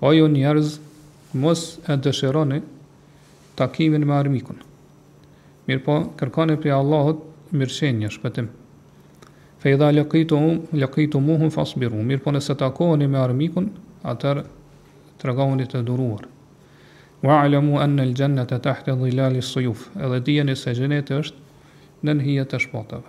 O ju njerëz, mos e dëshironi takimin me armikun. Mirëpo, kërkoni prej Allahut mirëqenie, shpëtim. Fa idha laqituhum, laqitumuhum fasbiru. Mirëpo nëse takoheni me armikun, atëherë tregohuni të duruar. Wa alamu anna al-jannata tahta dhilali as-suyuf. Edhe dijeni se xheneti është nën hijet e shpatave.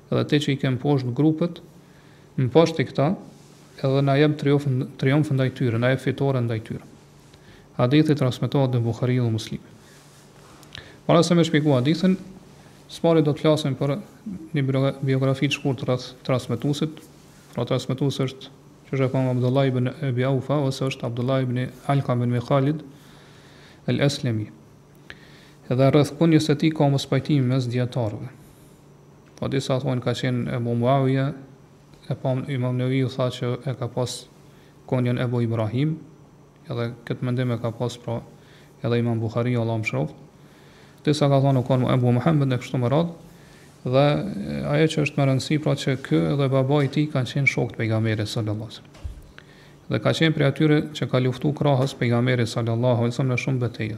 Edhe ti që i ke mposhtë grupet, mposhti këta, edhe na jep triumf, triumf ndaj tyre, na jep fitore ndaj tyre. Hadithi transmetohet nga Buhariu dhe Muslimi. Para se me shpjegu hadithin, së pari do të flasim për një biografi të shkurt rreth transmetuesit. Pra transmetuesi është që është, e pamë, Abdullah ibn Abi Aufa ose është Abdullah ibn Alqama ibni Khalid al-Aslami. Edhe rreth kunjes së tij ka mospajtim mes dijetarëve. Po disa thonë ka qenë Ebu Muavija, e pamë Imam Neveviu tha që e ka pas kunjën Ebu Ibrahim, edhe këtë mendim e ka pas pra edhe Imam Buhariu Allahu e mëshiroftë. Disa kanë thonë u konë Ebu Muhammed e kështu me radhë. Dhe ajo që është me rëndësi pra që ky edhe baba i tij kanë qenë shokët pejgamberit sallallahu alajhi wasallam. Dhe ka qenë prej atyre që ka luftu krahas pejgamberit sallallahu alajhi wasallam në shumë beteja.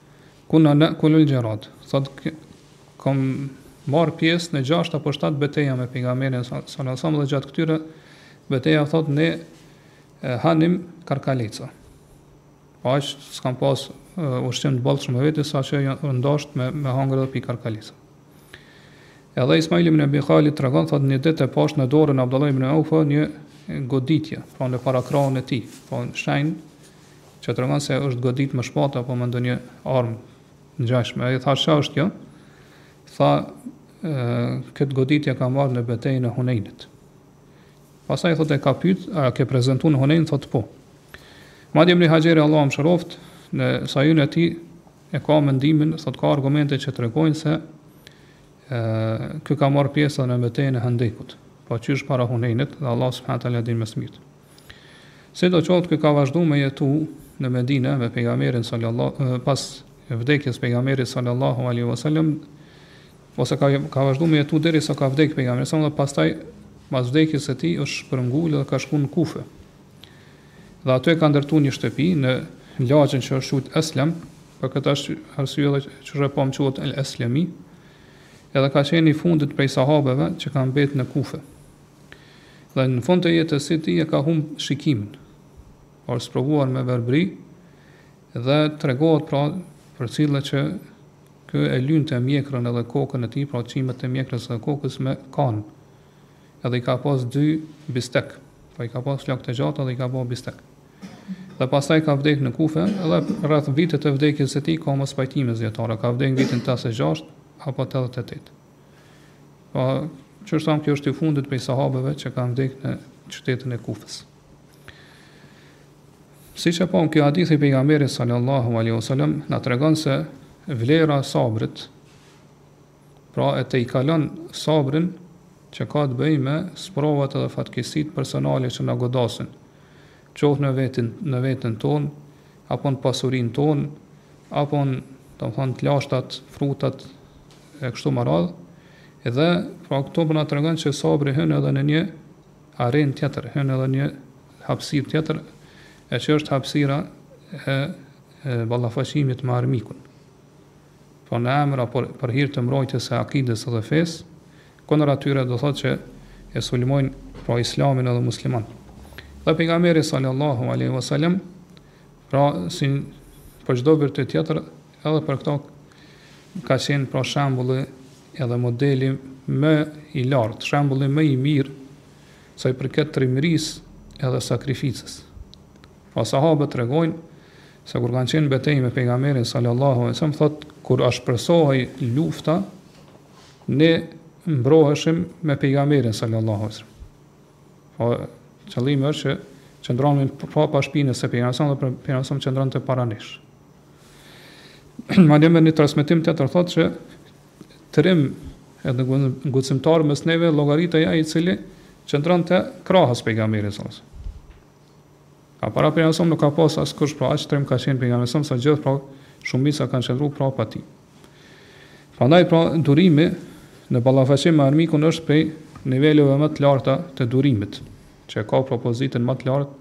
Kunna na'kulu al-jarad, thotë, kam marrë pjesë në gjashtë apo shtatë beteja me pejgamberin sallallahu alaihi wasallam dhe gjatë këtyre betejave thotë ne hanim karkalica. Pra që s'kanë pas ushqim të bollshëm me vete sa që janë ndosht me me hangër edhe prej karkalecave. Edhe Ismail ibn Abi Khalid tregon thotë një ditë e pashë në dorën e Abdullah ibn Aufa një goditje, pra në parakrahun e tij, pra një shenjë Që tregon se është godit me shpatë apo me ndonjë armë të ngjashme. I thashë, "Çfarë është kjo?" Tha, "Këtë goditje e kam marrë në betejën e Hunejnit." Pastaj thotë e ka pyet, "A ke prezantuar në Hunejn?" Thotë, "Po." Madje Ibn Haxheri Allahu e mëshiroftë në sajun e tij e ka mendimin, thotë ka argumente që tregojnë se ë ky ka marrë pjesë në betejën e Hendekut, pra që është para Hunejnit dhe Allahu subhanahu wa taala e din më së miri. Sidoqoftë ky ka vazhdu me jetu në Medine me pejgamberin sallallahu pas vdekjes së pejgamberit sallallahu alaihi wasallam ose ka ka vazhdu me jetu deri sa ka vdek pejgamberi sallallahu pastaj pas vdekjes së tij është shpërngul dhe ka shku në Kufe. Dhe aty ka ndërtu një shtëpi në lagjen që është quajtur Aslam, për këtë arsye edhe që pra quhet El Aslami. Edhe ka qenë i fundit prej sahabeve që kanë mbetë në Kufe. Dhe në fund të jetës së tij e ka humb shikimin. Është sprovuar me verbri dhe tregohet pra për të që ky e lynte mjekrën edhe kokën e tij, pra qimet e mjekrës dhe kokës me kanë. Edhe i ka pas dy bistek. Pra i ka pas flokë të gjata dhe i ka bërë bistek. Dhe pastaj ka vdekë në Kufe, edhe rreth vitit të vdekjes së tij ka mospajtime dijetarët, ka vdekë në vitin 86 apo 88. Po, siç thamë, ky është i fundit prej sahabeve që kanë vdek në qytetin e Kufës. Siç pamë, në këtë hadith pejgamberi sallallahu alaihi wasallam, na tregon se vlera e sabrit, pra e tejkalon sabrin që ka të bëjë me sprovat edhe fatkeqësitë personale që na godasin, qoftë në veten, në veten tonë, apo në pasurinë tonë, apo në, domethënë, të lashtat, frutat e kështu me radhë. Dhe pra këto po na tregon që sabri hyn edhe në një arenë tjetër, hyn edhe në një hapësirë tjetër, e që është hapësira e ballafaqimit me armikun. po në emër apo për hir të mbrojtjes së akides dhe fesë, kundër atyre do thotë që e sulmojnë pra Islamin edhe muslimanët. Dhe pejgamberi sallallahu alaihi wasallam pra si për çdo virtyt tjetër edhe për këto ka qenë pra shembulli edhe modeli më i lartë, shembulli më i mirë sa i përket trimërisë edhe sakrificës. Pra sahabët tregojnë se kur kanë qenë në betejë me pejgamberin sallallahu alaihi wasallam thotë kur ashpërsohej lufta ne mbroheshim me pejgamberin sallallahu alaihi wasallam. Po qëllimi është që qëndronim prapa shpinës së pejgamberit dhe pejgamberi qëndronte para nesh. Madje në një transmetim tjetër thotë se trim edhe guximtar mes neve llogaritej ai i cili qëndronte krahas pejgamberit sallallahu alaihi wasallam. Pra para pejgamberit sallallahu alaihi wasallam nuk ka pas askush pra aq trim ka qenë pejgamberi sallallahu alaihi wasallam sa gjithë pra shumica kanë qëndruar prapa tij. Prandaj pra durimi në ballafaqim me armikun është prej niveleve më të larta të durimit, që ka pra pozitën më të lartë.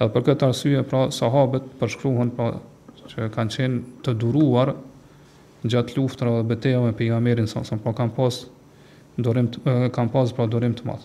Edhe për këtë arsye pra sahabët përshkruhen pra që kanë qenë të duruar gjatë luftërave dhe betejave me pejgamberin sallallahu alaihi wasallam pra kanë pas durim të, kanë pas pra durim të madh.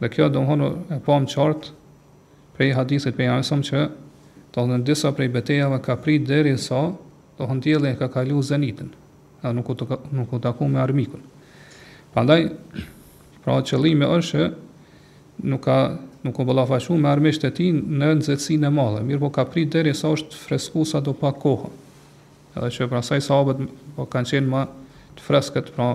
Dhe kjo domthonë e pamë qartë prej hadithit të pejgamberit sallallahu alaihi wasallam që domthonë disa prej betejave ka prit derisa domthonë dielli e ka kalu zenitin dhe nuk u nuk u taku me armikun. Prandaj pra qëllimi është që nuk ka nuk u ballafaqu me armiqtë e tij në nxehtësinë e madhe, mirëpo ka prit derisa është fresku sadopak koha. Edhe që pastaj sahabët po kanë qenë më të freskët, pra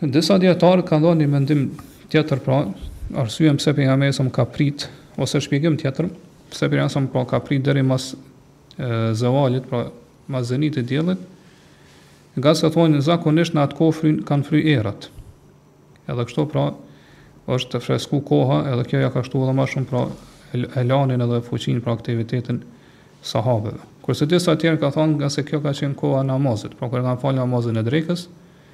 Disa dijetarë kanë dhënë një mendim tjetër pra arsyen pse pejgamberi alejhi selam ka prit ose shpjegim tjetër pse pejgamberi alejhi selam pra ka prit deri mas zevalit pra mas zenit të diellit ngase thonë zakonisht në atë kohë fryn kanë fry erët edhe kështu pra është fresku koha edhe kjo ja ka shtu edhe ma shumë pra elanin edhe fuqinë pra aktivitetin sahabeve kurse disa tjerë kanë thonë ngase kjo ka qenë koha e namazit pra kur kanë fal namazin e drekës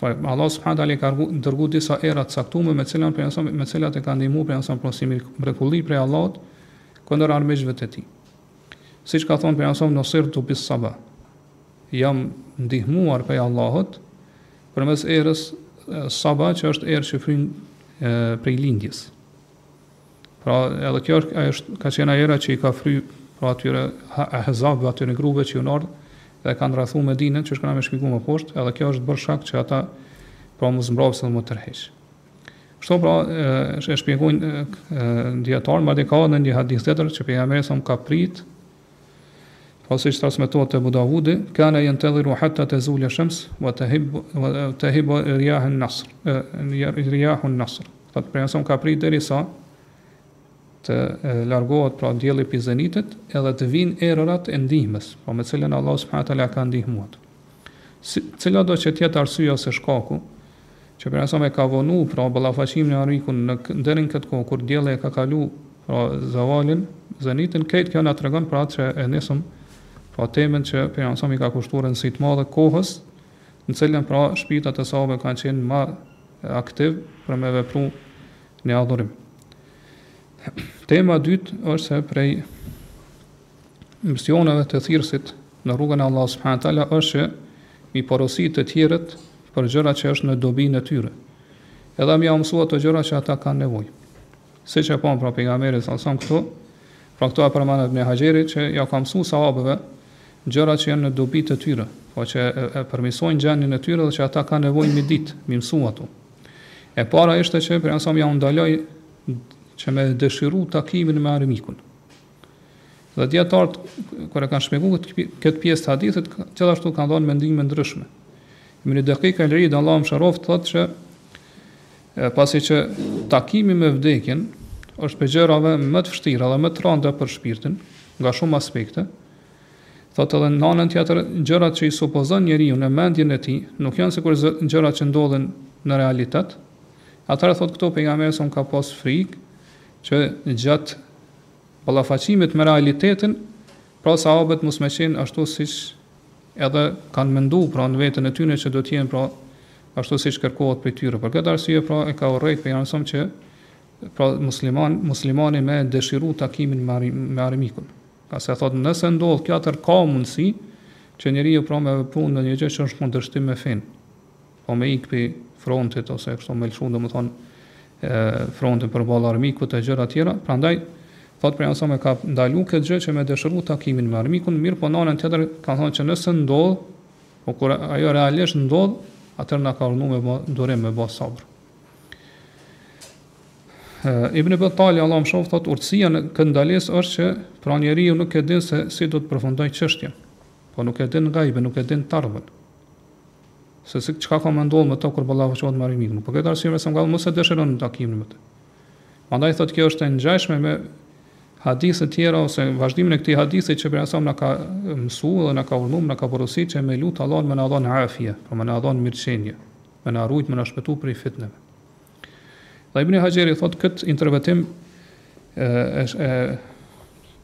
Po Allahu subhanahu teala i ka dërguar disa era të caktuara me cilat pejgamberi alejhi selam me cilat e ka ndihmuar pejgamberin alejhi selam pra si mrekulli prej Allahut kundër armiqve të tij. Siç ka thënë pejgamberi alejhi selam Nusirtu bis-saba. Jam ndihmuar prej Allahut përmes erës Saba që është erë që fryn prej lindjes. Pra edhe kjo është ajo është ka qenë ajo era që i ka fry pra atyre ahzabëve atyre grupeve që janë ardhur dhe kanë rrethuar Medinën, siç kena me shpjeguar më poshtë, edhe kjo është bërë shkak që ata pra m'u zmbraps dhe m'u tërheq. Kështu pra e shpjegojnë dijetarët, madje ka edhe një hadith tjetër që pejgamberi alejhi selam ka prit Po siç transmetohet te Ebu Davudi, Kâne yentedhiru hatta tezule esh-shems wa tahibbu wa tahibbu riyâh an-nasr, riyâhu an-nasr. Thotë pejgamberi alejhi selam ka prit deri sa të largohet pra dielli prej zenitit edhe të vijnë erërat e ndihmës, po me cilën Allahu subhanahu wa taala ka ndihmuar. Si, cilado që të jetë arsyeja ose shkaku, Që pejgamberi alejhi selam e ka vonu, pra ballafaqimin me armikun në deri në këtë kohë kur dielli e ka kalu, pra zavalin, zenitin, krejt kjo na tregon për atë që e nisëm, pra temën që pejgamberi alejhi selam i ka kushtu rëndësi të madhe kohës, në cilën pra shpirtat e sahabeve kanë qenë më aktivë për me vepru në adhurim. Tema e dytë është se prej Misioneve të thirrësit në rrugën e Allahut subhanahu wa taala është që m'i porosit të tjerët për gjëra që është në dobinë e tyre. Edhe me ja mësu ato gjëra që ata kanë nevojë. Siç e pamë pra pejgamberi alejhi selam këtu, pra këtu e përmend Ibn Haxheri që ja ka mësu sahabëve gjëra që janë në dobi të tyre, po që e, e përmisojnë gjendjen e tyre dhe që ata kanë nevojë m'i ditë, m'i mësu ato. E para ishte që pejgamberi alejhi selam ja u ndaloi që me dëshiru takimin me armikun. Dhe dijetarët, kur e kanë shpjegu këtë pjesë të hadithit, gjithashtu kanë dhonë mendime të ndryshme. Ibn Dekik el-Id, Allahu e mëshiroftë, thotë që pasi që takimi me vdekjen, është prej gjërave më të vështira dhe më të randa për shpirtin, nga shumë aspekte, thotë edhe në anën tjetër, gjërat që i supozon njeriu në mendjen e tij, nuk janë sikur gjërat që ndodhin në realitet, atëherë thotë këtu pejgamberi alejhi selam ka pas frikë, Që gjatë ballafaqimit me realitetin, pra sahabët mos me qenë ashtu siç edhe kanë mendu, pra në veten e tyne që do të jenë pra ashtu siç kërkohet prej tyre. Për këtë arsye pra e ka urrejt pejgamberi alejhi selam që pra musliman, muslimani me dëshiru takimin me armikun. Ngase thot nëse ndodh kjo atër ka mundësi që njeriu pra me vepru në një gjë që është n'kundërshtim me fenë. Po me ik prej frontit ose kështu me lëshu domethënë frontin përballë armikut e gjëra të tjera, prandaj thotë pejgamberi alejhi selam e ka ndalu këtë gjë që me dëshiru takimin me armikun, mirëpo në anën tjetër ka thonë që nëse ndodh, po kur ajo realisht ndodh, atëherë na ka urdhëruar me bë durim, me bë sabër. Ibn Battali Allahu e mëshiroftë thotë urtësia në këtë ndalesë është që pra njeriu nuk e din se si do të përfundojë çështja. Po nuk e din gajbin, nuk e din të ardhmen. se si çka ka me ndodh me to kur ballafaqohet me armikun për këtë arsye alejhi selam tha mos e dëshironi takimin me të prandaj thotë kjo është e ngjashme me hadithe të tjera ose vazhdimin e këtij hadithi që pejgamberi alejhi selam na ka mësuar dhe na ka urdhëruar na ka porositur që me lut Allahun me na dhon afia pra me na dhon mirëqenie me na rujt me na shpëtu prej fitneve dhe Ibn Hajeri thotë këtë interpretim e, e, e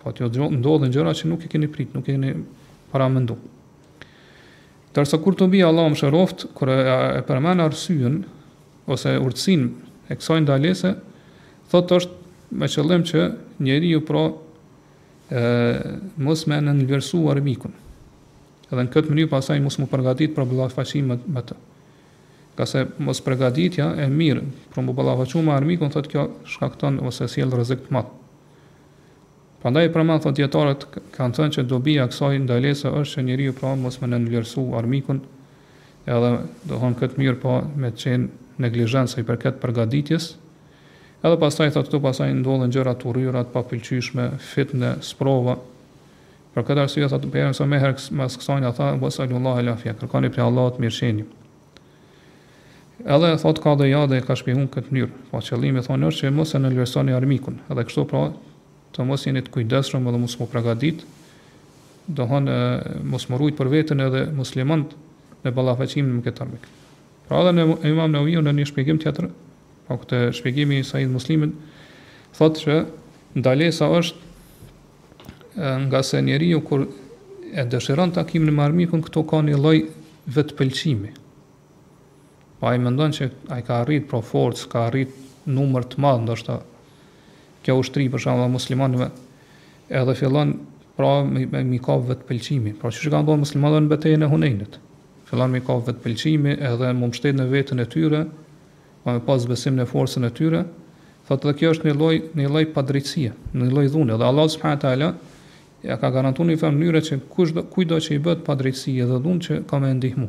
Po t'ju ndodhin gjëra që nuk i keni prit, nuk i keni paramendu. Ndërsa Kurtubiu Allahu e mëshiroftë, kur e, e përmen arsyen, ose urtësin e kësaj ndalese, thot është me qëllim që njeriu pra e, mos me e nënvlerësu armikun. Edhe në këtë mënyrë pastaj mos me u përgatit për ballafaqim me, me të. Ngase mospërgatitja e mirë, për me u ballafaqu me armikun, thot kjo shkakton ose sjell rrezik të madh. Prandaj prandaj thotë dijetarët kanë thënë që dobija e kësaj ndalese është që njeriu pra mos me nënvlerësu armikun edhe domethënë këtë mirëpo me qenë neglizhent sa i përket përgatitjes edhe pastaj thotë këtu pastaj ndodhin gjëra të urryera të papëlqyeshme fitne sprova për këtë arsye thotë pejgamberi alejhi selam menjëherë mas kësaj na tha wasalullaha alafia kërkoni prej Allahut mirëqenje Edhe thotë Kadi Ijadi e e ka shpjeguar n'këtë mënyrë, pra qëllimi thonë është që mos e nënvlerësoni armikun, edhe kështu pra të mos jeni të kujdesshëm edhe mos me u pregatit, domethonë mos me u rujt për veten edhe muslimant në ballafaqim me këtë armik. Pra edhe Imam Nawawi në një shpjegim tjetër, pra te shpjegimi i Sahih Muslimit thotë se ndalesa është Ngase njeriu kur e dëshiron takimin me armikun, këtu ka një lloj vetëpëlqimi. Po ai mendon se ai ka arrit pra forcë, ka arrit numër të madh ndoshta kjo ushtri për shembull e muslimanëve edhe fillon pra me, me, me e kap vetëpëlqimi. Pra siç u ka ndodh muslimanëve në betejën e Hunejnit. Fillon me e kap vetëpëlqimi edhe me u mbështet në vetën e tyre, pa me pas besim në forcën e tyre, thotë dhe kjo është një lloj një lloj padrejtësie, një lloj dhune dhe Allahu subhanahu teala ja ka garantuar në një farë mënyre që kushdo kujtdo që i bëhet padrejtësi dhe dhunë që ka me ndihmu.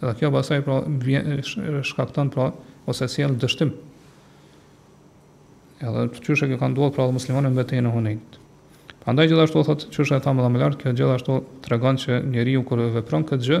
Dhe kjo pastaj pra vjen shkakton pra ose sjell dështim. Edhe çështja që ka ndodhur pra me muslimanët në betejën e Hunejnit. Prandaj gjithashtu thotë çështja e thamë më lart, kjo gjithashtu tregon që njeriu kur vepron këtë gjë,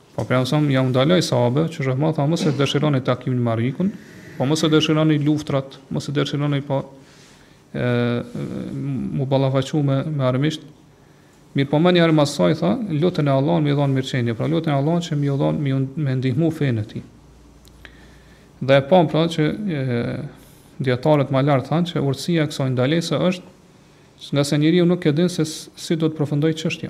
Por pejgamberi ia ndaloi sahabëve qysh e tha tha mos e dëshironi takimin me armikun, po mos e dëshironi luftrat, mos e dëshironi po me u ballafaqu me me armiqt. Mirëpo menjëherë mas saj tha, luteni Allahun me ju dhon mirëqenie, pra luteni Allahun që me ju dhon me me ndihmu fenë e tij. Dhe e pam pra që dijetarët më lartë thanë që urtësia e kësaj ndalese është ngase njeriu nuk e din se si do të përfundojë çështja.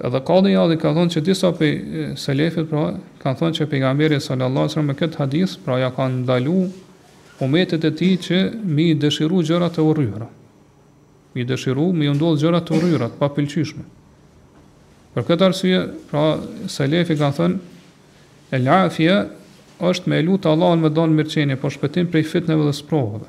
Edhe Kadi Iyadi ka thënë që disa prej selefit pra kanë thënë që pejgamberi sallallahu alajhi wasallam me këtë hadith pra ja kanë ndalu umetit të tij që me i dëshiru gjëra të urryera. Me dëshiru me u ndodh gjëra të urryera, të papëlqyeshme. Për këtë arsye, pra selefi kanë thënë el afia është me lut Allahun me don mirëqeni, po shpëtim prej fitneve dhe sprovave.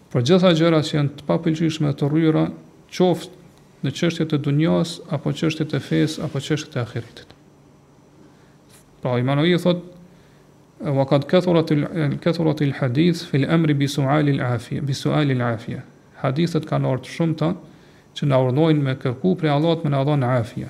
Për gjitha gjërat që janë të papëlqyeshme dhe të urryera, qoftë në çështjet e dunjas apo çështjet e fesë apo çështjet e ahiretit. Pra Imam Nawawi thotë wa qad kathurat kathurat al ahadith fi al amr bi su'al al afia bi su'al al afia. Hadithet kanë ardhur të shumta që na urdhënojnë me kërku prej Allahut me na dhënë afia.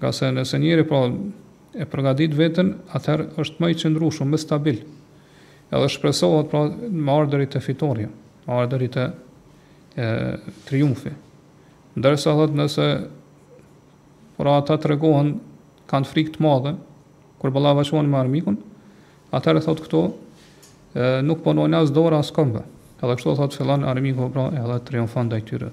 Ngase nëse njeriu pra e përgatit veten, atëherë është më i qëndrueshëm, më stabil. Edhe shpresohet pra me ardhë deri te fitorja, me ardhë deri te e, triumfi. Ndërsa thot nëse pra ata tregohen kanë frikë të madhe kur ballafaqohen me armikun, atëherë thot këto e, nuk punojnë as dorë as këmbë. Edhe kështu thot fillon armiku pra edhe triumfon ndaj tyre.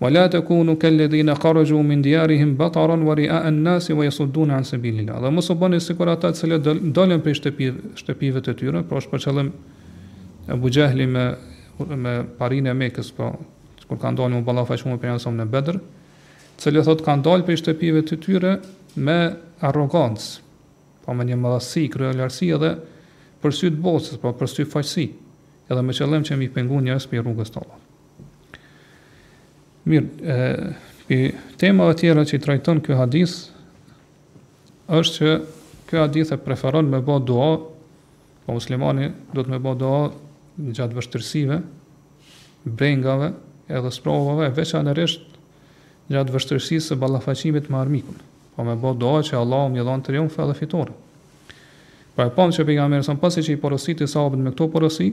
Wa la takunu kal ladhina kharaju min diyarihim bataran wa ri'a an nasi wa yasudduna an sabilillah. Dhe mos u bëni sikur ata të cilët dolën prej shtëpive, shtëpive të tyre, pra është për qëllim Abu Jahli me me parinë e Mekës, pra kur kanë dalë me u ballafaqu me pejgamberin në Bedr, të cilët thotë kanë dalë prej shtëpive të tyre me arrogancë, po me mendjemadhësi, kryelartësi edhe për sy të botës, pra për syfaqësi, edhe me qëllim që me i pengu njerëzit prej rrugës të Allahut. Mirë, e, prej temave tjera që i trajton kjo hadith, është që kjo hadith e preferon me bo dua, po muslimani duhet me bo dua gjatë vështërsive, brengave, edhe sprovave, veçanërisht gjatë vështërsisë së ballafaqimit me armikun, po me bo dua që Allahu me ja dhon triumf edhe fitore. Pra e pamë që pejgamberi s.a. pasi që i porositi sahabët me këto porosi,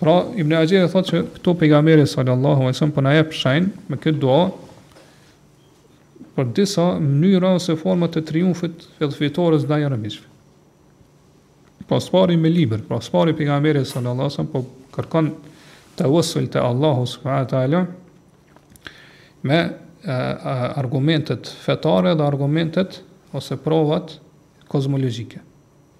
Pra, Ibn Haxheri thotë që këtu pejgamberi sallallahu alaihi wasallam po na jep shenjë me këtë dua për disa mënyra ose forma të triumfit të fitores ndaj armiqve. Pra, së pari me libër, pra së pari pejgamberi sallallahu alaihi wasallam po kërkon tevesul te Allahu subhanahu wa taala me argumentet fetare dhe argumentet ose provat kozmologjike.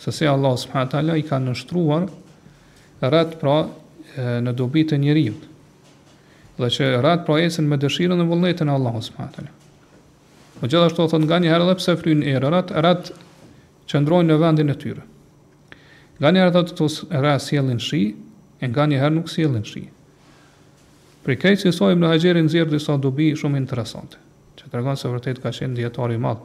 se si Allahu subhanahu wa taala i ka nënshtruar retë pra në dobi të njeriut. Dhe që retë pra ecin me dëshirën dhe vullnetin e Allahut subhanahu wa taala. Po gjithashtu thotë nganjëherë edhe pse fryjnë erërat, retë qëndrojnë në vendin e tyre. Nganjëherë thotë retë sjellin shi, e nganjëherë nuk sjellin shi. Prej kësaj Ibn Haxheri nxjerr disa dobi shumë interesante, që tregon se vërtet ka qenë dietar i madh.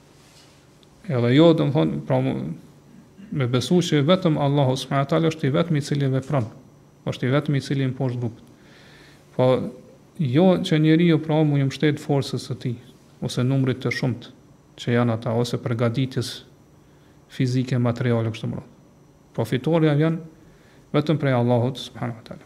Edhe ajo, domethonë, pra me besu që vetëm Allahu subhanahu wa taala është i vetmi i cili vepron, është i vetmi i cili i mposht grupet. Po jo që njeriu pra me iu mbështet forcës së tij ose numrit të shumtë që janë ata ose përgatitjes fizike materiale kështu me radhë. Po fitorja vjen vetëm prej Allahut subhanahu wa taala.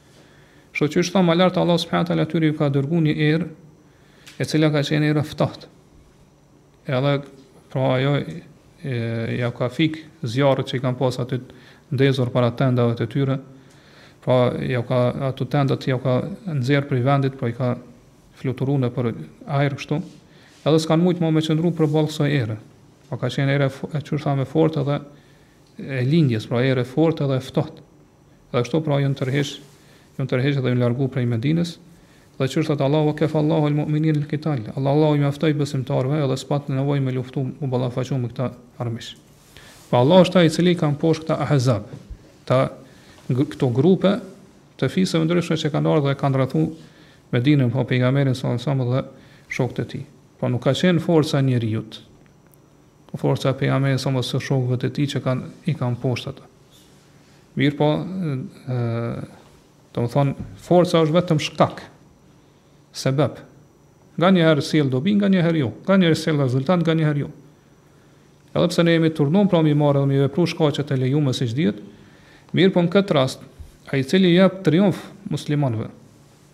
Kështu qysh thamë më lartë Allahu subhanahu taala atyre ju ka dërgu një erë e cila ka qenë erë e ftohtë. E edhe pra ajo e, ja ka fik zjarret që i kanë pas aty ndezur para tendave të tyre. Pra ja ka ato tendat ja ka nxjerr prej vendit, pra i ka fluturuar nëpër ajër kështu. Edhe s'kan mujt më me qëndru përballë kësaj ere. Pra ka qenë erë, qysh thamë, e fortë edhe e lindjes, pra erë e fortë edhe e ftohtë. Dhe kështu pra jon tërheq, jon tërheq dhe jon largu prej Medinës, dhe qysh thotë Allahu: wa kafa Allahu al-mu'minina al-qital, Allah Allahu i mjaftoi besimtarëve edhe s'patën nevojë me luftu, me u ballafaqu me këta armiq. Pra Allahu është ai i cili i ka mposht këta ahzab, këta këto grupe të fiseve të ndryshme që kanë ardhur dhe kanë rrethu Medinën, po pejgamberin sallallahu alajhi wasallam dhe shokët e tij. Po nuk ka qenë forca e njeriut. Po forca e pejgamberit samit dhe shokëve të tij që kanë i kanë poshtë ata. Mirëpo, ë, domethënë, forca është vetëm shkak, sebep. Nganjëherë sjell dobi, nganjëherë jo. Nganjëherë sjell rezultat, nganjëherë jo. Edhe pse ne jemi t'urdhnum pra mi marrë dhe mi vepru shkaqet e lejume siç dihet, mirëpo në këtë rast, ai i cili jep triumf muslimanve,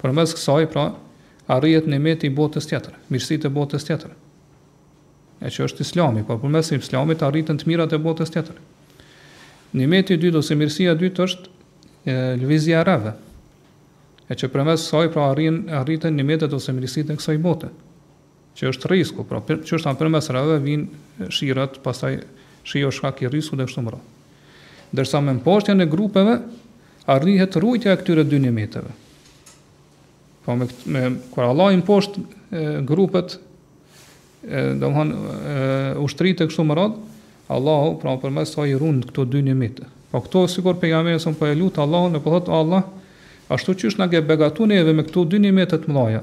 Përmes kësaj pra, arrihet nimeti i botës tjetër, mirësitë e botës tjetër, e që është Islami, por përmes Islamit arriten të mirat e botës tjetër. Nimeti i dytë ose mirësia e dytë është lëvizja e reve, e që përmes kësaj pra arrin arriten nimetet ose mirësitë e kësaj bote. Që është rrisku, pra që është përmes reve vijnë shirat, pastaj shiu është shkak i rriskut dhe kështu me radhë. Ndërsa me mposhtjen e grupeve arrihet rujtja e këtyre dy nimeteve. Po me, me kur Allahu i mposht grupet domthon ushtritë kështu me radhë, Allahu pra përmes saj i run këto dy nimete. Po këtu sikur pejgamberi sam po e lut Allahun dhe po thot Allah, ashtu qysh na ke begatuar neve me këto dy nimete të mëdha.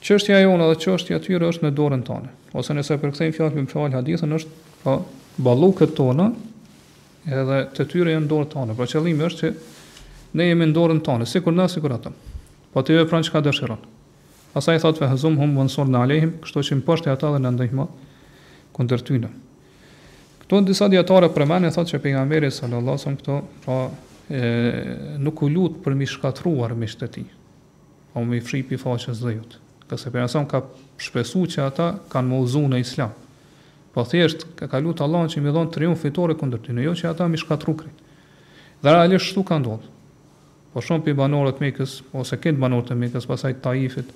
Çështja jona dhe çështja e tyre është në dorën tënde. Ose nëse e përkthejmë fjalë për fjalë hadithin është pa po, balluket tona edhe të tyre janë n'dorën tënde. Pra qëllimi është që ne jemi në dorën tënde, sikur na sikur ata. Po ti vepron çka dëshiron. Pastaj thotë fahzimhum wansurna alehim, kështu që mposhti ata dhe na ndihmo kundër tyre. Këtu disa dijetarë përmendin thotë se pejgamberi sallallahu alajhi wasallam këtu pra e, nuk u lut për mi shkatru Allahu ata. O me i fshi pi faqes dheut. Ngase pejgamberi sa ka shpresu që ata kan m'u udhzu në islam. Po thjesht ka ka lut Allahun që m'i dhon triumf fitore kundër tyne, jo që ata mi shkatru krejt. Dhe realisht kështu ka ndodh. Po shumë pi banorëve t'Mekës, ose krejt banorët e Mekës, pastaj Taifit,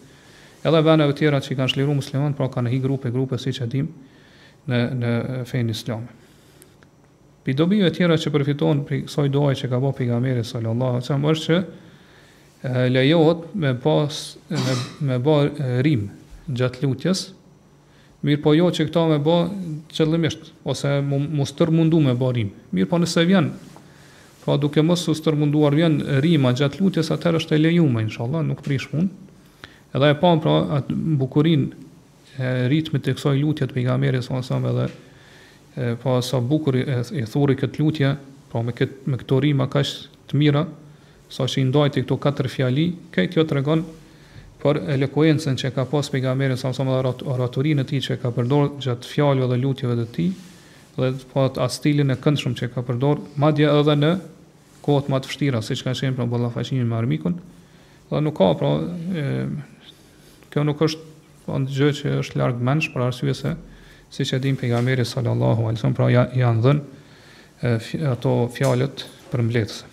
edhe veneve tjera që i kanë çliru muslimant, pra kanë hi grupe grupe siç e dimë në në fenë islame. Pi dobive tjera që përfitohen prej kësaj duaje që ka bërë pejgamberi sallallahu alaihi wasallam është që Lejohet me pas me ba rimë gjatë lutjes, mirëpo jo që këtë me ba qëllimisht ose m'u stërmundu me ba rimë. Mirëpo nëse vjen, pra duke mos u stërmunduar vjen rima gjatë lutjes, atëherë është e lejuar inshallah, nuk prish punë. Edhe e pam pra atë bukurinë e ritmit të kësaj lutje të pejgamberit sa sa edhe po sa bukur e thuri këtë lutje, pra me këtë me këto rima kaq të mira, Sa që i ndajti këto katër fjali, krejt kjo tregon për elokuencën që e ka pas Pejgamberi sallallahu alaihi wasallam dhe oratorinë e tij që e ka përdor gjatë fjalëve dhe lutjeve të tij dhe po atë atë stilin e këndshëm që e ka përdor madje edhe në kohët më të vështira siç ka qenë pra ballafaqimi me armikun dhe nuk ka pra e, kjo nuk është po një gjë që është larg mendsh për arsye se siç e dimë pejgamberit sallallahu alaihi wasallam pra i janë dhënë ato fjalët përmbledhëse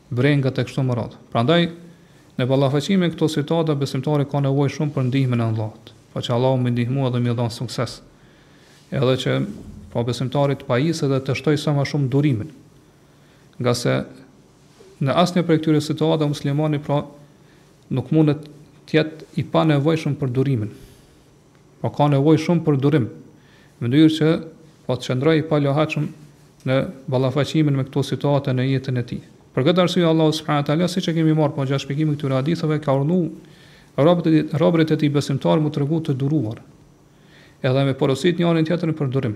brengat e kështu me radhë. Prandaj, në ballafaqim me këto situata besimtari ka nevojë shumë për ndihmën e Allahut, pra që Allahu me i ndihmu edhe me i dhënë sukses, edhe që pra besimtari të pajisë dhe të shtojë sa më shumë durimin, ngase në asnjë prej këtyre situatave muslimani pra nuk mundet të jetë i panevojshëm për durimin. Po ka nevojë shumë për durim, në mënyrë që po të qëndrojë i palohatshëm në ballafaqimin me këto situata në jetën e tij. Për këtë arsye Allahu subhanahu wa taala, siç e kemi marrë po gjatë shpjegimit të këtyre haditheve, ka urdhnu robërit e tij besimtarë m'u tregu të duruar, edhe me porositë njëri-tjetrin për durim.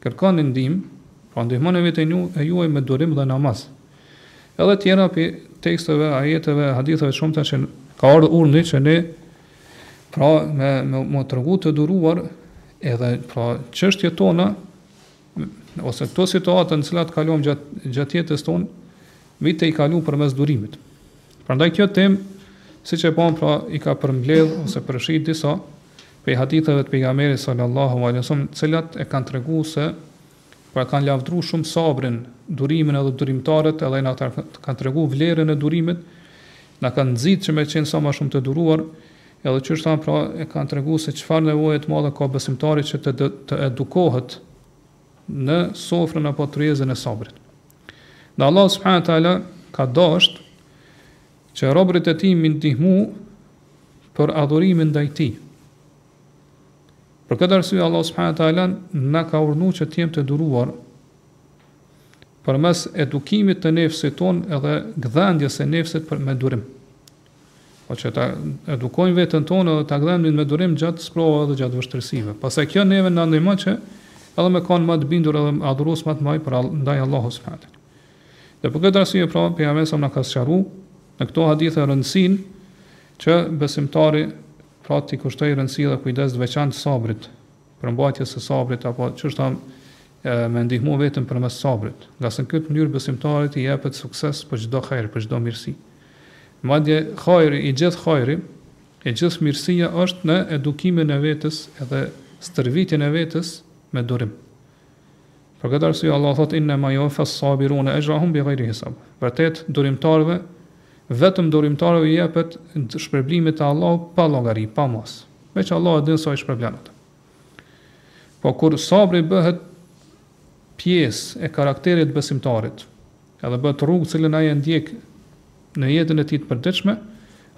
Kërkoni ndihmë, pra ndihmoni veten e juaj me durim dhe namaz. Edhe tjera prej teksteve, ajeteve, haditheve të shumta që ka ardh urdhni që ne pra me me u tregu të duruar edhe pra çështjet tona ose këto situata në cilat kalojmë gjatë gjatë jetës tonë, me i kalu përmes durimit. Prandaj kjo temë, siç e pamë pra, i ka përmbledhë ose përfshi disa prej haditheve të Pejgamberit sallallahu alejhi wasallam, të cilat e kanë treguar se pra e kanë lavdëru shumë sabrin, durimin edhe durimtarët, edhe na kanë tregu vlerën e durimit, na kanë nxitë që me qenë sa më shumë të duruar, edhe qysh thamë pra e kanë tregu se çfarë nevoje të madhe ka besimtari që të, të edukohet në sofrën apo tryezën e sabrit. Dhe Allahu subhanahu wa taala ka dasht që robërit e tij me i ndihmu për adhurimin ndaj tij. Për këtë arsye Allahu subhanahu wa taala na ka urdhnu që të jemë të duruar përmes edukimit të nefsit tonë edhe gdhendjes së nefsit për me durim. Po që ta edukojmë veten tonë dhe ta gdhendim me durim gjatë sprovave dhe gjatë vështirësive. Pastaj kjo neve na ndihmon që edhe me kanë më të bindur edhe adhurues më të mëdhenj për ndaj Allahut subhanahu teala. Dhe për këtë arsye pra pejgamberi sa na ka sqaru në këto hadithe rëndësinë që besimtari pra t'i kushtojë rëndësi dhe kujdes të veçantë sabrit, përmbajtjes së sabrit apo çështja me ndihmu veten përmes sabrit, ngase në këtë mënyrë besimtarit i jepet sukses për çdo hajër, për çdo mirësi. Madje hajri, i gjithë hajri, e gjithë mirësia është në edukimin e vetes edhe stërvitjen e vetes me durim. Për këtë arsye Allah thotë inna ma yuwaffas sabiruna ajrahum bighayri hisab. Vërtet durimtarëve vetëm durimtarëve i jepet shpërblimi i Allahut pa llogari, pa masë. Veç Allah e din sa i shpërblen ata. Po kur sabri bëhet pjesë e karakterit besimtarit, edhe bëhet rrugë cilën ai ndjek në jetën e tij të përditshme,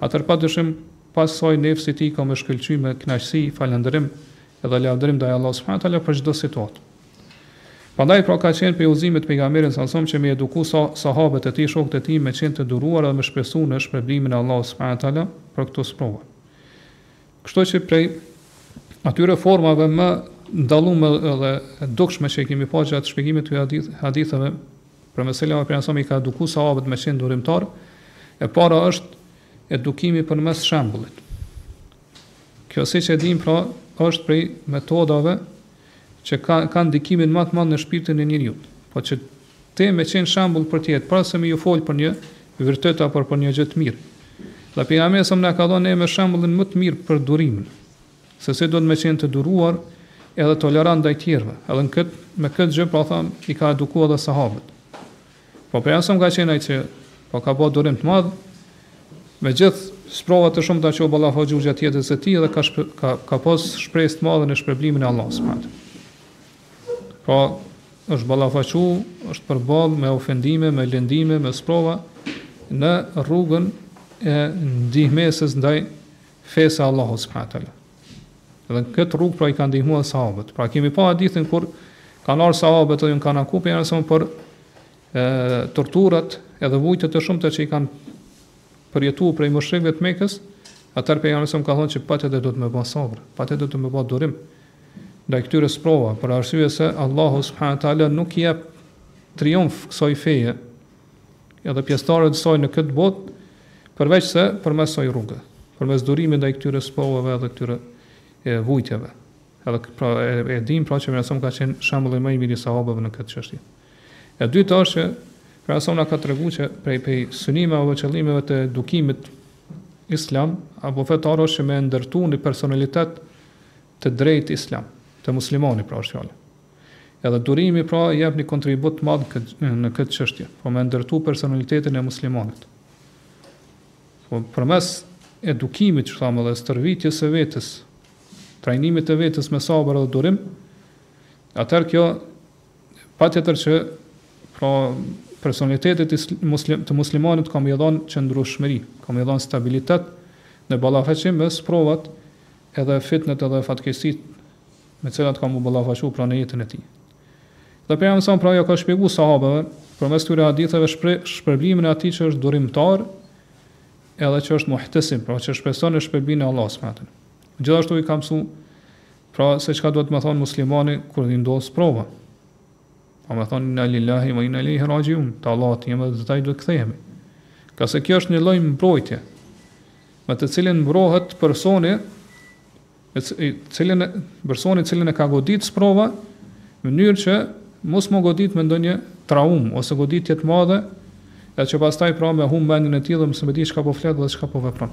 atëherë pa dyshim pas saj nefsi i tij ka me shkelqy me knaqsi, falendrim edhe lavdrim ndaj Allahut subhanahu taala për çdo situatë. Prandaj pra ka qenë prej udhëzimeve të pejgamberit alejhi selam që me eduku sa, sahabët e tij, shokët e tij me qenë të duruar edhe me shpresu në shpërblimin e Allahut subhanahu taala për këto sprova. Kështu që prej atyre formave më të dallume dhe dukshme që i kemi pa gjatë shpjegimit të hadith, haditheve, për mesela me Pejgamberi alejhi selam i ka eduku sahabët me qenë durimtar, e para është edukimi përmes shembullit. Kjo siç e dim pra është prej metodave që ka, ka ndikimin ma të madh në shpirtin e njeriut, po që Te me qenë shembull për tjerët, para se me ju folë për një virtyt apo për një gjë të mirë. Dhe Pejgamberi alejhi selam na ka dhënë ne me shembullin më të mirë për durimin, se si duhet me qenë të duruar edhe tolerant ndaj tjerëve, edhe në këtë, me këtë gjë pra thamë i ka eduku dhe sahabët. Po pejgamberi alejhi selam ka qenë ai që po ka bë durim të madh, me gjithë sprovat e shumta që u ballafaqu gjatë jetës së tij dhe ka shpe, ka ka pas shpresë të madhe në shpërblimin e Allahut subhanahu Pra, është ballafaqu, është përball me ofendime, me lëndime, me sprova në rrugën e ndihmesës ndaj fesë së Allahut subhanahu wa taala. Dhe në këtë rrugë pra i ka ndihmuar sahabët. Pra kemi pa hadithin kur kanë ardhur sahabët dhe ju kanë ankuar Pejgamberit alejhi selam për e, torturat edhe vujtët e shumta që i kanë përjetuar prej mushrikëve të Mekës, atëherë pejgamberi alejhi selam ka thonë që prapë duhet me bë sabër, prapë duhet me bë durim, ndaj këtyre sprova, për arsye se Allahu subhanahu wa taala nuk i jep triumf kësaj feje, edhe pjesëtarëve të saj në këtë botë, përveç se përmes kësaj rruge, përmes durimit ndaj këtyre sprovave dhe këtyre e, vujtjeve. Edhe pra e, e dim pra që Pejgamberi alejhi selam ka qenë shembulli më i mirë i sahabëve në këtë çështje. E dyta është që Pejgamberi alejhi selam na ka treguar që prej prej synimeve apo qëllimeve të edukimit islam apo fetar është që me ndërtu një personalitet të drejtë islam, të muslimanit pra është fjala. Edhe durimi pra jep një kontribut të madh në këtë çështje, po me ndërtu personalitetin e muslimanit. Po përmes edukimit, që thamë edhe stërvitjes së vetes, trajnimit të vetes me sabër dhe durim, atëherë kjo Patjetër që, pra, personalitetit isl-muslim, të muslimanit ka me i dhanë qëndrueshmëri, ka me i dhanë stabilitet në ballafaqim me sprovat edhe fitnet edhe fatkeqësitë me të cilat ka me u ballafaqu pra në jetën e tij. Dhe pejgamberi sallallahu alaihi wasallam pra iu ka shpjegu sahabeve përmes këtyre haditheve shpre, shpërblimin e atij që është durimtar edhe që është muhtesib, pra që shpreson në shpërblimin e Allahut subhanahu wa taala. Gjithashtu i ka mësu Pra, se çka duhet me thonë muslimani kur i ndodh sprova? Po me thonë, inna lillahi ve inna ilaihi rajiun, të Allahut jemi dhe te ai do të kthehemi. Ngase kjo është një lloj mbrojtje, me të cilën mbrohet personi, i cilin e personi i cilin e ka godit sprova në mënyrë që mos m'u godit me ndonjë traumë ose goditje të madhe, e që pastaj pra me humb mendin e tij dhe mos me dit çka po flet dhe çka po vepron.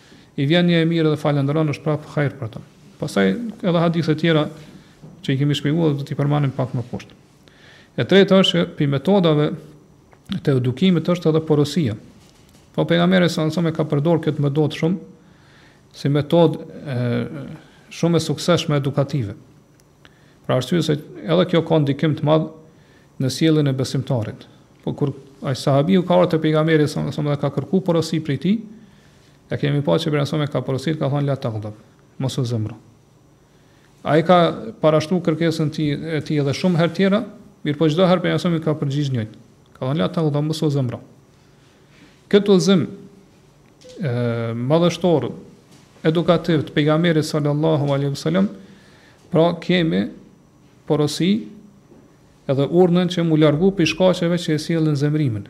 I vjen një e mirë dhe falënderon është prapë hajër për to. Pastaj edhe hadithe tjera që i kemi shpjeguar do t'i përmendim pak më poshtë. E treta është që pi metodave të edukimit është edhe porosia. Po pejgamberi sallallahu alaihi wasallam e ka përdor këtë metodë shumë si metodë e, shumë e sukseshme edukative. Për arsye se edhe kjo ka ndikim të madh në sjelljen e besimtarit. Po kur ai sahabiu ka ardhur te pejgamberi sallallahu alaihi wasallam dhe ka kërku porosi prej tij, e kemi pa që pejgamberi sallallahu alaihi wasallam e ka porosit, ka thonë la taghdab, mos u zemro. Ai ka parashtru kërkesën e tij, e tij edhe shumë herë tjera, mirëpo çdo herë pejgamberi sallallahu alaihi wasallam ka përgjigj njëjtë. Ka thonë la taghdab, mos u zemro. Këtë udhëzim madhështor edukativ të pejgamberit sallallahu alaihi wasallam, pra kemi porosi edhe urdhër që mu largu prej shkaqeve që e sjellin zemrimin.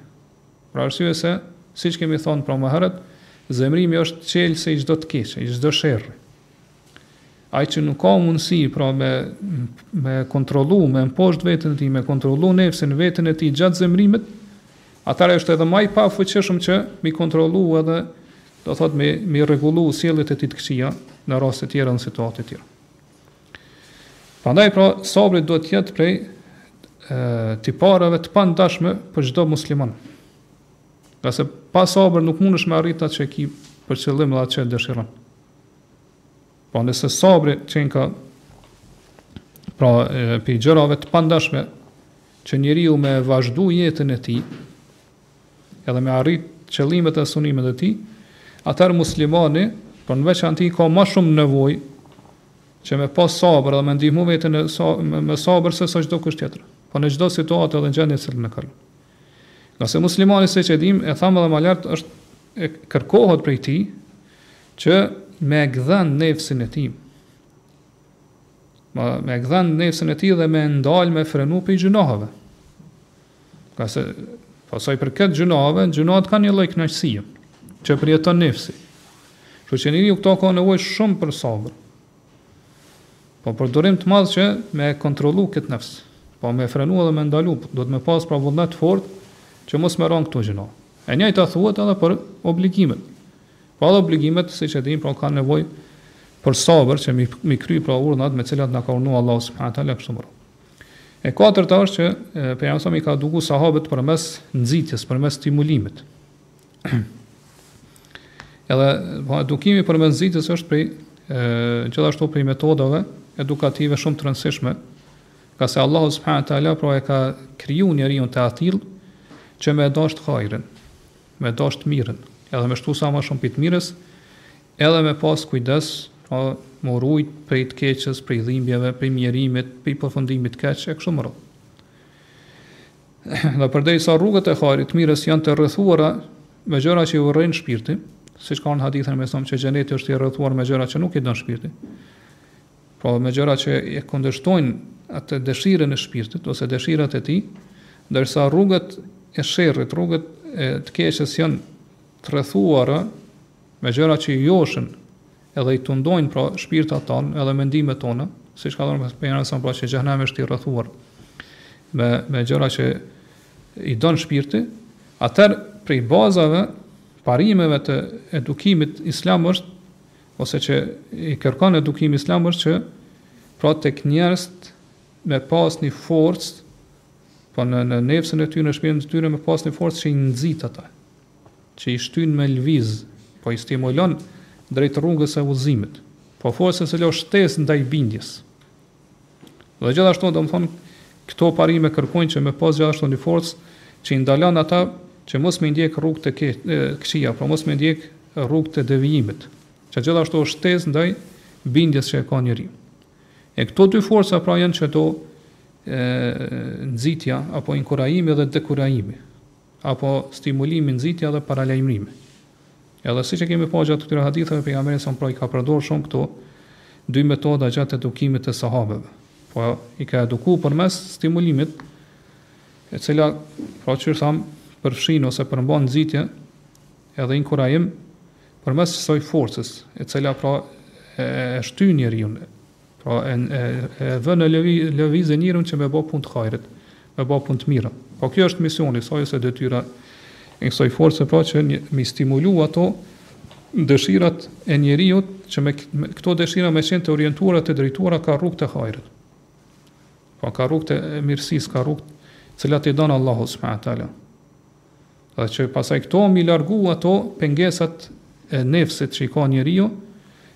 Për arsye se, siç kemi thonë pra më herët, zemrimi është çelësi i çdo të keqe, i çdo sherri. Ai që nuk ka mundësi, pra me me kontrollu, me mposht veten e tij, me kontrollu nefsin veten e tij gjatë zemrimit, atëherë është edhe më i pafuqishëm që mi kontrollu edhe do thot me me rregullu sjelljet e tij të këqija në raste të tjera në situata të tjera. Prandaj pra sabri duhet të jetë prej tipareve të pandashme për çdo musliman. Ngase pa sabër nuk mundesh me arrit atë që ki për qëllim dhe atë që dëshiron. Pra nëse sabri qenka pra prej gjërave të pandashme që njeriu me vazhdu jetën e tij edhe me arrit qëllimet e sunimet e tij, atëherë muslimani por në veçanti ka më shumë nevojë që me pas sabër dhe me ndihmu vetën e tij, me, me sabër se sa çdokush tjetër. Po në çdo situatë dhe në gjendje që në kalon. Ngase muslimani siç e dimë, e thamë dhe ma lartë, është e kërkohet prej ti, Që me e gdhen nefsin e tij. Ma me e gdhen nefsin e tij dhe me ndal me frenu prej gjynaheve. Ngase, pasaj prej këtyre gjynaheve, gjynahet ka një lloj kënaqësie, që përjeton nefsi. Që që njeriu këtu ka nevojë shumë për sabër. Po për durim të madh që me kontrolu këtë nefs. Po me frenu edhe me ndalu, duhet me pas pra vullnet fort, që mos me rënë këto gjynahe. E njëjta thuhet edhe për obligimet. Po edhe obligimet, siç e dimë, pra kanë nevojë për sabër që me i kry pra urdhërat me cilat na ka urdhëruar Allahu subhanahu teala kështu më E katërta është që pejgamberi s.a. i ka eduku sahabët përmes nxitjes, përmes stimulimit. Edhe po edukimi përmes nxitjes është prej gjithashtu prej metodave edukative shumë të rëndësishme, ngase Allahu subhanahu teala pra e ka kriju njeriun të atillë që me dashtë hajrin. me dashtë të mirën, edhe me shtu sa ma shumë prej të mirës, edhe me pas kujdes, pra mu rujt prej të keqes, prej dhimbjeve, prej mjerimit, prej përfundimit të keq, e kështu me radhë. Dhe përderisa rrugët e hajrit të mirës janë të rrethuara me gjëra që i urren shpirti, siç ka në hadithin me thonë që xheneti është i rrethuar me gjëra që nuk i don shpirti, pra me gjëra që e kundërshtojnë atë dëshirën e shpirtit ose dëshirat e tij, ndërsa rrugët e sherrit, rrugët e të keqes janë të rrethuara me gjëra që i joshin edhe i tundojnë pra shpirtat tonë, edhe mendimet tona, siç ka thënë pejgamberi s.a. pra që xhehenemi është i rrethuar me me gjëra që i don shpirti, atëherë prej bazave, parimeve të edukimit islam është ose që i kërkon edukimi islam është që pra tek njerëzit me pas një forcë po në në nefsin e tyre në shpirtin e tyre me pas një forcë që i nxit ata që i shtyn me lëviz po i stimulon drejt rrugës së udhëzimit po forca e cila është shtesë ndaj bindjes Dhe gjithashtu domethonë këto parime kërkojnë që me pas gjithashtu një forcë që i ndalon ata që mos me ndjek rrugë të këqia, pra mos me ndjek rrugë të devijimit, që gjithashtu është shtesë ndaj bindjes që e ka njeriu. E këto dy forca pra janë që do e, nxitja apo inkurajimi dhe dekurajimi. apo stimulimi nxitja dhe paralajmërimi edhe siç e kemi pa gjatë këtyre haditheve pejgamberi s.a.v.s. pra i ka përdorë shumë këto dy metoda gjatë edukimit të sahabeve po i ka eduku përmes stimulimit e cila pra siç thamë përfshin ose përmban nxitje edhe inkurajim përmes kësaj forcës e cila pra e, e shtyn njeriun Pra e, e, e vën në lëvizje njerin që me bo punë të hajrit, me bo punë të mira. Po pra, kjo është misioni i saj ose detyra e kësaj force, pra që një, mi stimulu ato dëshirat e njeriut që me, me këto dëshira me qenë të orientuara të drejtuara ka rrugët e hajrit. Po pra, ka rrugët e mirësisë, ka rrugët cilat i donë Allahu subhanehu teala. Dhe që pastaj këto mi largu ato pengesat e nefsit që i ka njeriu,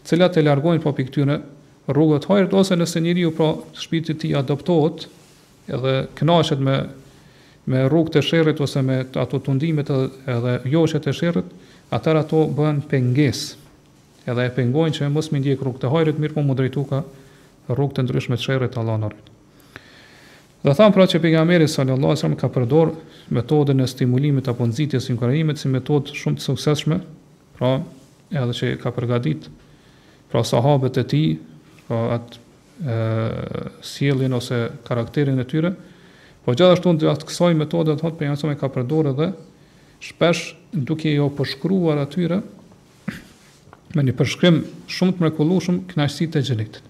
cilat e largojnë po pi këtyre rrugëve t'hajrit ose nëse njeriu pra shpirti i tij adoptohet edhe kënaqet me me rrugët e sherrit ose me ato tundimet edhe joshjet e sherrit, atëherë ato bëhen pengesë. Edhe e pengojnë që mos me ndjek rrugët e hajrit, mirëpo me u drejtu ka rrugët e ndryshme të sherrit Allahu na ruajt. Do të thonë pra që Pejgamberi sallallâhu alejhi ve sellem ka përdorë metodën e stimulimit apo nxitjes inkurajimit si metodë shumë të suksesshme, pra edhe që ka përgatit pra sahabët e tij, pra atë sjelljen ose karakterin e tyre, po gjithashtu në mes të kësaj metode thotë pejgamberi sallallâhu alejhi ve sellem ka përdorë edhe shpesh duke i përshkruar atyre me një përshkrim shumë të mrekullueshëm kënaqësitë e xhenetit.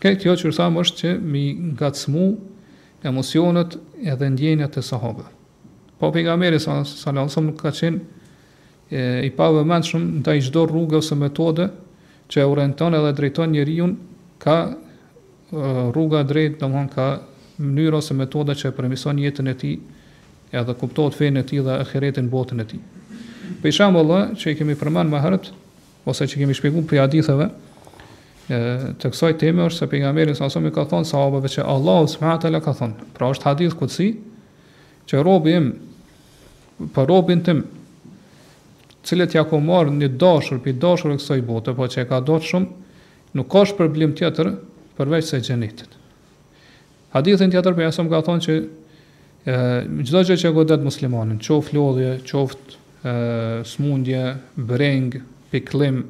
Krejt kjo siç thamë është që mi ngacmu emocionet edhe ndjenjat e sahabëve. Po pejgamberi sa sallallahu alajhi nuk ka qenë i pavëmendshëm ndaj çdo rruge ose metode që e orienton edhe drejton njeriun ka rruga e drejtë, domthon ka mënyra ose metoda që e përmison jetën e tij, edhe kuptohet fenë e tij dhe ahiretin botën e tij. Për shembull, që i kemi përmend më herët, ose që kemi shpjeguar prej haditheve të kësaj teme është se pejgamberi s.a.v.s. u ka thënë sahabëve që Allahu subhanahu teala ka thënë. Pra është hadith kudsi që robi im për robin tim cilit ia kam marrë një të dashur prej të dashurve të kësaj bote, po që e ka dashur shumë, nuk ka shpërblim tjetër përveç se xhenetit. Hadithin tjetër pejgamberi s.a.v.s. ka thonë që çdo gjë që godet muslimanin, qoftë lodhje, qoftë smundje, breng, pikllim,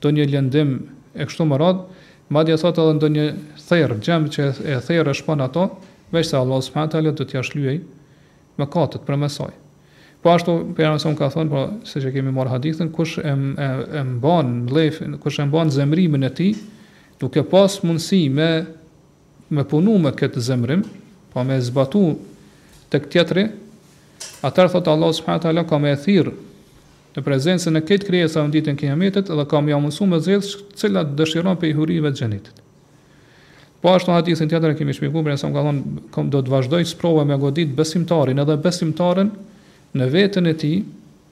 ndonjë lëndim e kështu me radhë, madje thotë edhe ndonjë therr, gjemb që e therr e shpon ato, veç se Allah subhanahu wa taala do t'ia shlyej mëkatet përmes saj. Po ashtu pejgamberi s.a.v.s. ka thënë, po siç e kemi marr hadithin, kush e e, e mban mllefin, kush e mban zemrimin e tij, duke pas mundësi me me punu me këtë zemërim, pra me e zbatu tek tjetri, atëherë thotë Allahu subhanahu wa taala ka me e thirr në prezencën e krejt krijesave në ditën e Kiametit dhe ka me ia mundësu me zgjedh cilat dëshiron prej hurive të xhenetit. Po ashtu hadithin tjetër e kemi shpjeguar pejgamberi sallallahu alajhi wasallam ka thon kom do të vazhdoj sprova me godit besimtarin edhe besimtaren në veten e tij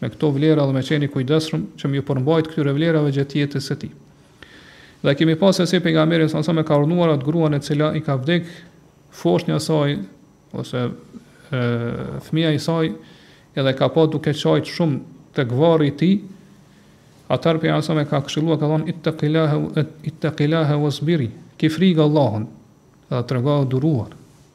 me këto vlera dhe me qenë i kujdesshëm që me ju përmbajt këtyre vlerave gjatë jetës së tij. Dhe kemi pa se si pejgamberi sallallahu alajhi wasallam e ka urdhnuar atë gruan e cila i ka vdek foshnja e saj ose fëmija i saj edhe ka pa duke qajt shumë te varri i tij, atëherë pejgamberi sallallahu alajhi wasallam e ka këshillua ka thonë, ittekilahe wasbiri, ki frikë Allahun, edhe tregohu e duruar,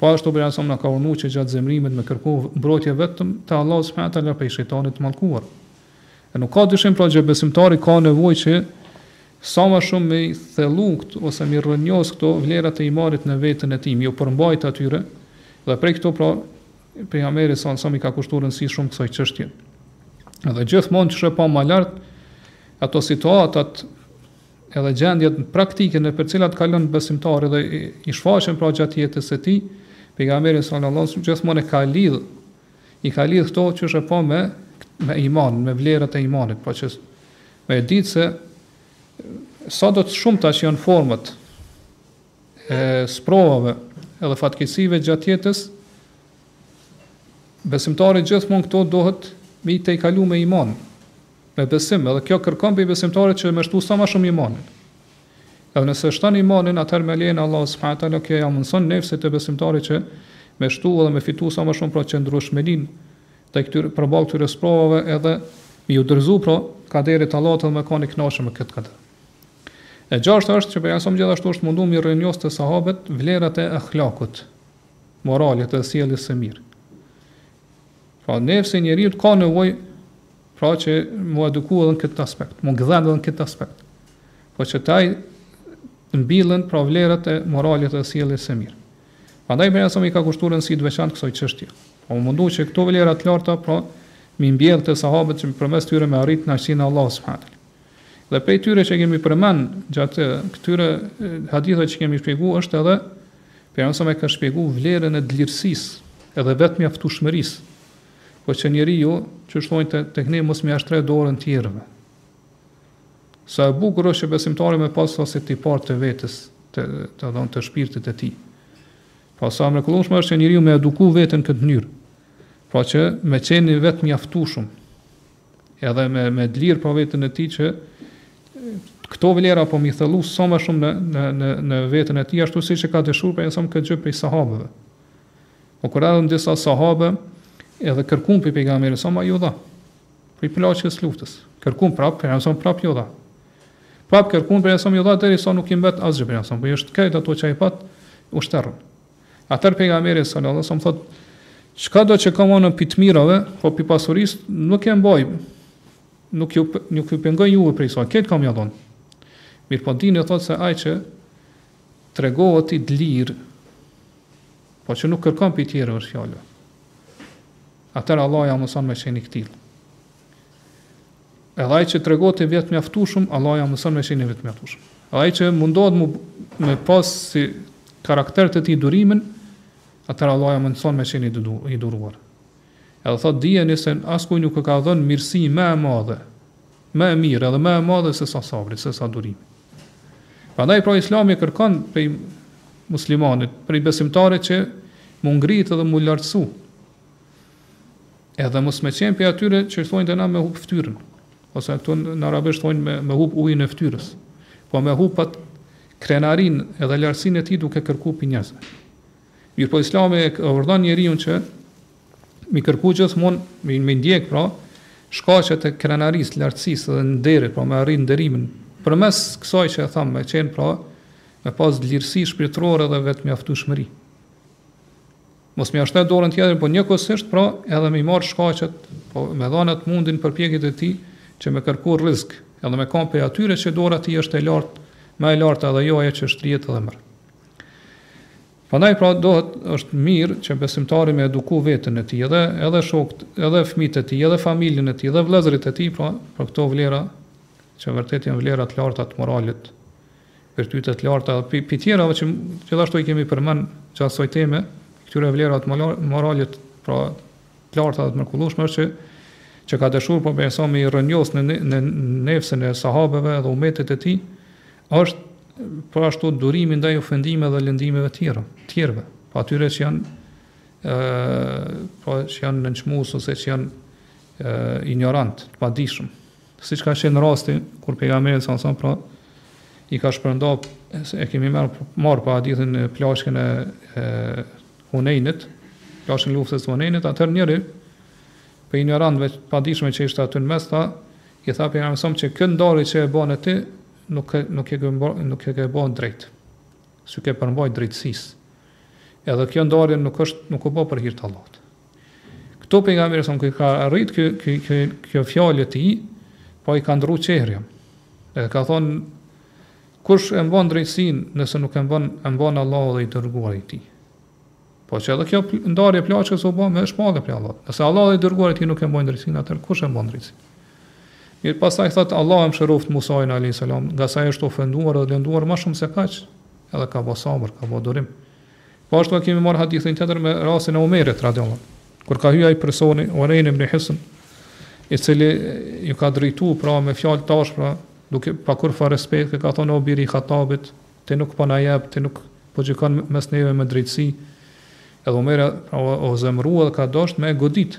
Po ashtu pejgamberi sallallahu alajhi wasallam na ka urdhëruar që gjatë zemërimit me kërku mbrojtje vetëm te Allahu subhanahu wa taala prej shejtanit të mallkuar. E nuk ka dyshim pra që besimtari ka nevojë që sa më shumë me i thellu këto ose me rrënjos këto vlera të imanit në veten e tij, me ju përmbajt atyre. Dhe për këto pra pejgamberi sallallahu alajhi wasallam i ka kushtuar rëndësi shumë kësaj çështje. Dhe gjithmonë qysh e pamë më lart ato situatat Edhe gjendjet praktike nëpër të cilat kalon besimtari dhe i shfaqen pra gjatë jetës së tij, pejgamberi sallallahu alajhi wasallam gjithmonë e ka lidh i ka lidh këto çështje pra me me iman, me vlerat e imanit, pra që me ditë se sado të shumta që janë format e sprovave edhe fatkeqësive gjatë jetës, besimtari gjithmonë këto duhet me i tejkalu me iman, Me besim, edhe kjo kërkon prej besimtarit që me shtu sa ma shumë imanin. Edhe nëse shton imanin, atëherë me lejen e Allahut subhanahu wa taala kjo ia mundëson nefsit të besimtarit që me shtu edhe me fitu sa më shumë pra qëndrueshmërinë ndaj këtyre përballë këtyre sprovave edhe me ju dorëzu pra kaderit të Allahut dhe me kanë i kënaqur me këtë kader. E gjashta është që pejgamberi sallallahu alajhi wasallam gjithashtu është munduar mi rrënjos te sahabët vlerat e akhlakut, moralit dhe sjelljes së mirë. Pra nefsi i njeriut ka nevojë pra që mu edukua edhe në këtë aspekt, mu gdhen edhe në këtë aspekt. Pra që te ai mbillen pra vlerat e moralit dhe sjelljes së mirë. Prandaj pejgamberi sallallahu alajhi wasallam i ka kushtuar rëndësi të veçantë kësaj çështje. Po u mundu që këto vlera të larta pra mi mbjell te sahabët që përmes tyre me arrit kënaqësinë e Allahut subhanahu wa taala Dhe prej tyre që kemi përmend gjatë këtyre haditheve që kemi shpjeguar është edhe Pejgamberi sallallahu alajhi wasallam e ka shpjegu vlerën e dlirësisë edhe vetëmjaftushmërisë, pra që njeriu, qysh thojnë tek ne mos me ja shtri dorën tjerëve. Sa e bukur është që besimtari me pas sa se ti parë të vetes, të, të dhënë të shpirtit të tij. Pra sa e mrekullushme është që njeriu me eduku veten në këtë mënyrë, pra që me qenë i vetëmjaftushëm, edhe me me dlir pa veten e tij që këto vlera po m'i thellu sa më shumë në në në në veten e tij ashtu siç e ka dëshiru pejgamberi a.s. këtë gjë prej sahabëve. Po kur edhe disa sahabë edhe kërkuan prej pejgamberit a.s. ju dha. Prej plaçkës luftës. Kërkuan prap pejgamberi a.s. prap ju dha. Prap kërkuan pejgamberi a.s. ju dha derisa nuk i mbet asgjë pejgamberit a.s. Po është këtë ato që ai pat ushtarë. Atëherë pejgamberi sallallahu alaihi wasallam thotë, çkado që kam unë pi të mirave, po pi pasurisë nuk e mbaj, nuk ju nuk ju pengoj juve prej saj, këtë kam jau dhon. Mirëpo dijeni thotë se ai që tregohet i dlirë, po që nuk kërkon pi tjerëve është fjala. Atëherë Allahu ja mëson me qenë i këtillë. Edhe ai që tregohet i vetëmjaftueshëm, Allahu ia mëson me qenë i vetëmjaftueshëm. Edhe ai që mundohet mu, me pas si karakter të tij durimin, atëherë Allahu ia mëson me qenë i duruar. Edhe thotë dijeni se askujt nuk i është dhënë mirësi më e madhe, më e mirë edhe më e madhe se sa sabri, se sa durimi. Prandaj pra Islami kërkon prej muslimanit, prej besimtarit që mu ngrit edhe mu lartësu. Edhe mos me qenë prej atyre që thonë te na me hub ftyrën, ose këtu në arabisht thonë me, me hup ujin e ftyrës, po me hup pra krenarinë edhe lartësinë e tij duke kërku prej njerëzve. Mirëpo islami e urdhëron njeriun që mi kërku gjithmonë, mi, mi ndjek pra, shkaqet e krenarisë, lartësisë dhe nderit, pra me arrin nderimin, përmes kësaj që e thamë me qenë pra, me pas dlirësi shpirtërore dhe vetëmjaftueshmëri. Mos m'ia shtri dorën tjetrit, po njëkohësisht pra edhe me i marrë shkaqet, po me dhanë atë mundin përpjekjet e tij, që me kërku rizk, edhe me kan prej atyre që dora e tij është e lartë, më e lartë edhe jo ajo që shtrihet dhe merr. Prandaj pra dohet është mirë që besimtari me eduku veten e tij edhe edhe shokët, edhe fëmijët e tij, edhe familjen e tij, edhe vëllezërit e tij, pra për këto vlera që vërtet janë vlera të larta të moralit, Virtyte të larta, pi, pi tjerave që gjithashtu i kemi përmend prej asaj teme, këtyre vlerave morale të pra të larta dhe të mrekullushme është që që ka dëshiru pejgamberi a.s. me i rënjos në, në nefsin e sahabëve dhe umetit e tij, është pra po ashtu durimi ndaj ofendimeve dhe lëndimeve tjera, tjerve, pra prej atyre që janë e, pra po që janë nënçmus ose që janë e, injorant, të padijshëm. Siç ka qenë rasti kur pejgamberi a.s. pra i ka shpërnda se e kemi marr marr pra hadithin në plaçkën e, e Hunejnit, plaçkën e luftës së Hunejnit, atëherë njëri prej injorantëve të padijshëm që ishte aty në mesin e tyre i tha pejgamberit a.s. që këtë ndarje që e bën atë nuk nuk e ke nuk e ke bën drejt. S'u ke përmbajt drejtësisë. Edhe kjo ndarje nuk është nuk u bë për hir të Allahut. Këtu pejgamberi sa i ka arrit kjo kjo kjo fjalë e tij, po i ka ndrru çehrin. Edhe ka thon kush e mban drejtësinë nëse nuk e mban e mban Allahu dhe i dërguari i tij. Po që edhe kjo ndarje plaçkës u bë me shpallë për Allah. Nëse Allah dhe i dërguari i tij nuk e mbajnë drejtësinë, atëherë kush e mban drejtësinë? Mirëpo, pastaj thot Allah e mëshiroft Musain alayhis salam, ngase është ofenduar dhe lënduar më shumë se kaq, edhe ka bë sabër, ka bë durim. Po ashtu e kemi marrë hadithin tjetër me rastin e Omerit radijallahu anhu, kur ka hyrë ai personi Ujejne ibn Hisn, i cili ju ka drejtuar pra me fjalë të ashpra, dhe pa kurrfarë respekti, ka thënë o bir i Khatabit, ti nuk po na jep, ti nuk po gjykon mes neve me drejtësi. Edhe Omeri pra u zemërua dhe ka dashur me e godit.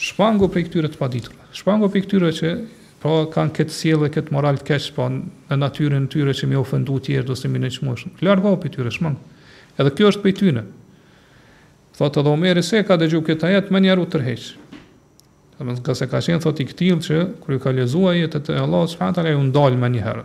Shmangu prej këtyre të paditurve. Shmangu prej këtyre që pra kanë këtë sjellje, këtë moral të keq, pra në natyrën e tyre që me ofendu të tjerët ose me nënçmu e kështu. Largohu prej tyre, shmangu. Edhe kjo është prej tyre. Thotë edhe Omeri sa ka dëgju këtë ajet, menjëherë u tërheq. Dhe ngase ka qenë, thotë i këtil që kur ka lexu ajetet e Allahut subhanehu teala, u ndalë menjëherë.